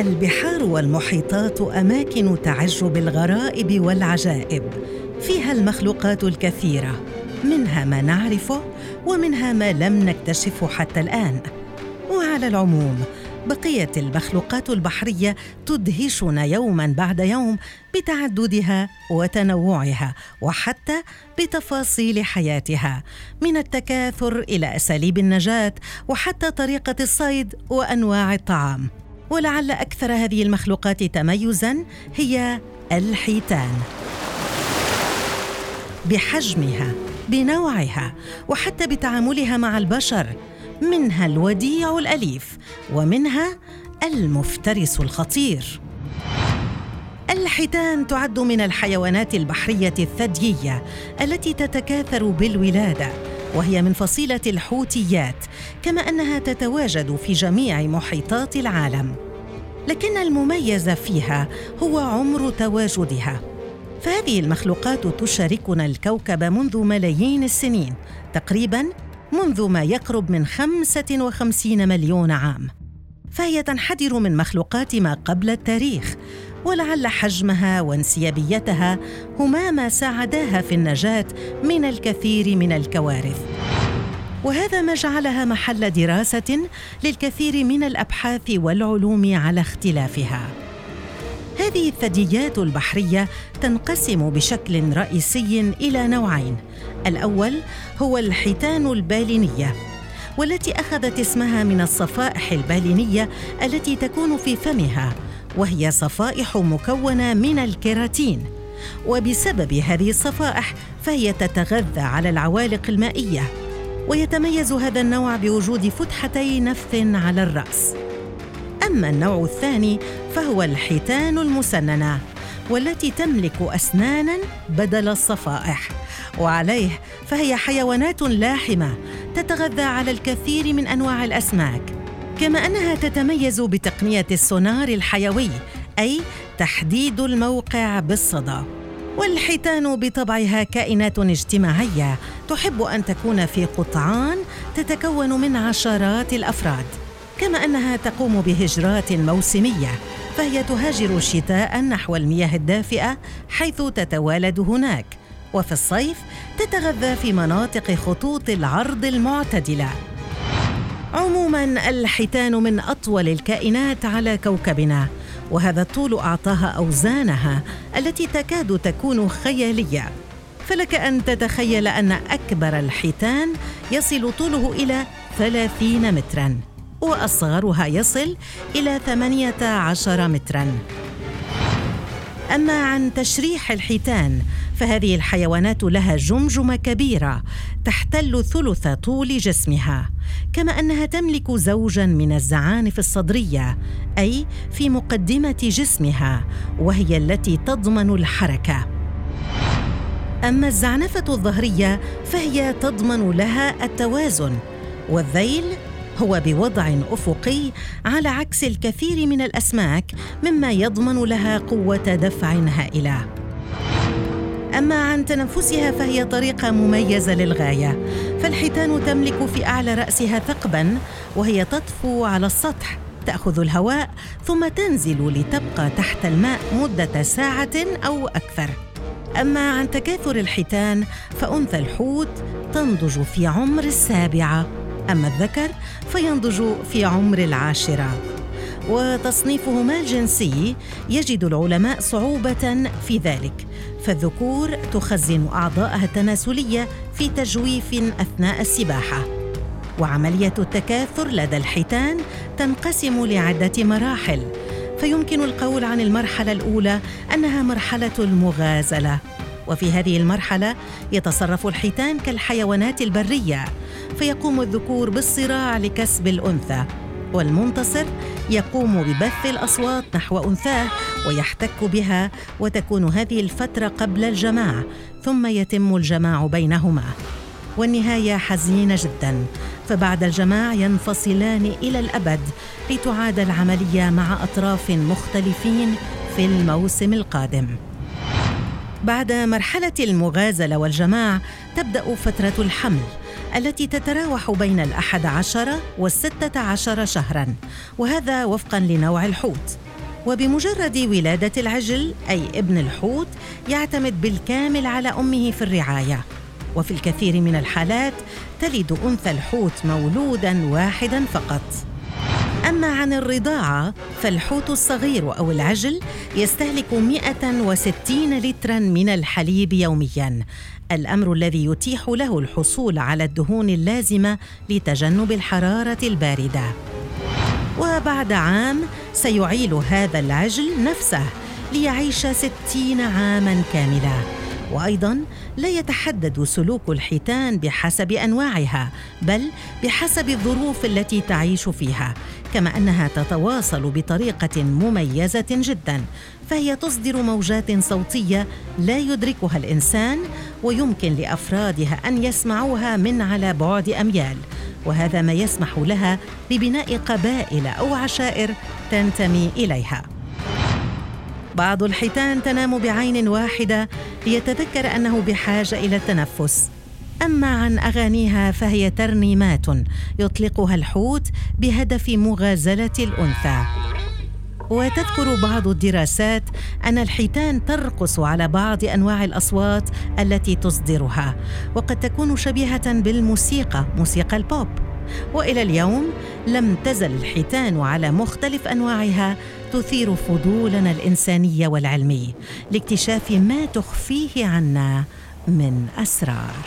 البحار والمحيطات أماكن تعج بالغرائب والعجائب فيها المخلوقات الكثيرة منها ما نعرفه ومنها ما لم نكتشفه حتى الآن. وعلى العموم بقية المخلوقات البحرية تدهشنا يوما بعد يوم بتعددها وتنوعها وحتى بتفاصيل حياتها من التكاثر إلى أساليب النجاة وحتى طريقة الصيد وأنواع الطعام. ولعل أكثر هذه المخلوقات تميزا هي الحيتان. بحجمها بنوعها وحتى بتعاملها مع البشر منها الوديع الأليف ومنها المفترس الخطير. الحيتان تعد من الحيوانات البحرية الثديية التي تتكاثر بالولادة. وهي من فصيلة الحوتيات كما أنها تتواجد في جميع محيطات العالم. لكن المميز فيها هو عمر تواجدها. فهذه المخلوقات تشاركنا الكوكب منذ ملايين السنين تقريبا منذ ما يقرب من 55 مليون عام. فهي تنحدر من مخلوقات ما قبل التاريخ ولعل حجمها وانسيابيتها هما ما ساعداها في النجاة من الكثير من الكوارث. وهذا ما جعلها محل دراسة للكثير من الأبحاث والعلوم على اختلافها. هذه الثدييات البحرية تنقسم بشكل رئيسي إلى نوعين. الأول هو الحيتان البالينية والتي أخذت اسمها من الصفائح البالينية التي تكون في فمها. وهي صفائح مكونة من الكيراتين. وبسبب هذه الصفائح فهي تتغذى على العوالق المائية ويتميز هذا النوع بوجود فتحتي نفث على الرأس. أما النوع الثاني فهو الحيتان المسننة والتي تملك اسنانا بدل الصفائح. وعليه فهي حيوانات لاحمة تتغذى على الكثير من أنواع الأسماك. كما أنها تتميز بتقنية السونار الحيوي أي تحديد الموقع بالصدى. والحيتان بطبعها كائنات اجتماعية تحب أن تكون في قطعان تتكون من عشرات الأفراد. كما أنها تقوم بهجرات موسمية فهي تهاجر شتاء نحو المياه الدافئة حيث تتوالد هناك. وفي الصيف تتغذى في مناطق خطوط العرض المعتدلة. عموما الحيتان من أطول الكائنات على كوكبنا وهذا الطول أعطاها أوزانها التي تكاد تكون خيالية. فلك أن تتخيل أن أكبر الحيتان يصل طوله إلى ثلاثين مترا وأصغرها يصل إلى 18 متراً. أما عن تشريح الحيتان فهذه الحيوانات لها جمجمة كبيرة تحتل ثلث طول جسمها. كما أنها تملك زوجا من الزعانف الصدرية أي في مقدمة جسمها وهي التي تضمن الحركة. أما الزعنفة الظهرية فهي تضمن لها التوازن والذيل هو بوضع أفقي على عكس الكثير من الأسماك مما يضمن لها قوة دفع هائلة. أما عن تنفسها فهي طريقة مميزة للغاية. فالحيتان تملك في أعلى رأسها ثقبا وهي تطفو على السطح تأخذ الهواء ثم تنزل لتبقى تحت الماء مدة ساعة أو أكثر. أما عن تكاثر الحيتان فأنثى الحوت تنضج في عمر السابعة. أما الذكر فينضج في عمر العاشرة. وتصنيفهما الجنسي يجد العلماء صعوبة في ذلك. فالذكور تخزن أعضاءها التناسلية في تجويف أثناء السباحة. وعملية التكاثر لدى الحيتان تنقسم لعدة مراحل فيمكن القول عن المرحلة الأولى أنها مرحلة المغازلة. وفي هذه المرحلة يتصرف الحيتان كالحيوانات البرية فيقوم الذكور بالصراع لكسب الأنثى. والمنتصر يقوم ببث الأصوات نحو أنثاه ويحتك بها وتكون هذه الفترة قبل الجماع ثم يتم الجماع بينهما. والنهاية حزينة جدا فبعد الجماع ينفصلان إلى الأبد لتعاد العملية مع أطراف مختلفين في الموسم القادم. بعد مرحلة المغازلة والجماع تبدأ فترة الحمل. التي تتراوح بين الأحد عشر والستة عشر شهرا وهذا وفقا لنوع الحوت. وبمجرد ولادة العجل أي ابن الحوت يعتمد بالكامل على أمه في الرعاية. وفي الكثير من الحالات تلد أنثى الحوت مولودا واحدا فقط. أما عن الرضاعة فالحوت الصغير أو العجل يستهلك 160 لترا من الحليب يوميا. الأمر الذي يتيح له الحصول على الدهون اللازمة لتجنب الحرارة الباردة. وبعد عام سيعيل هذا العجل نفسه ليعيش ستين عاما كاملا. وأيضا لا يتحدد سلوك الحيتان بحسب أنواعها بل بحسب الظروف التي تعيش فيها كما أنها تتواصل بطريقة مميزة جدا فهي تصدر موجات صوتية لا يدركها الإنسان ويمكن لأفرادها أن يسمعوها من على بعد أميال وهذا ما يسمح لها ببناء قبائل أو عشائر تنتمي إليها. بعض الحيتان تنام بعين واحدة ليتذكر أنه بحاجة إلى التنفس. أما عن أغانيها فهي ترنيمات يطلقها الحوت بهدف مغازلة الأنثى. وتذكر بعض الدراسات أن الحيتان ترقص على بعض أنواع الأصوات التي تصدرها وقد تكون شبيهة بالموسيقى موسيقى البوب. وإلى اليوم لم تزل الحيتان على مختلف أنواعها تثير فضولنا الانساني والعلمي لاكتشاف ما تخفيه عنا من أسرار.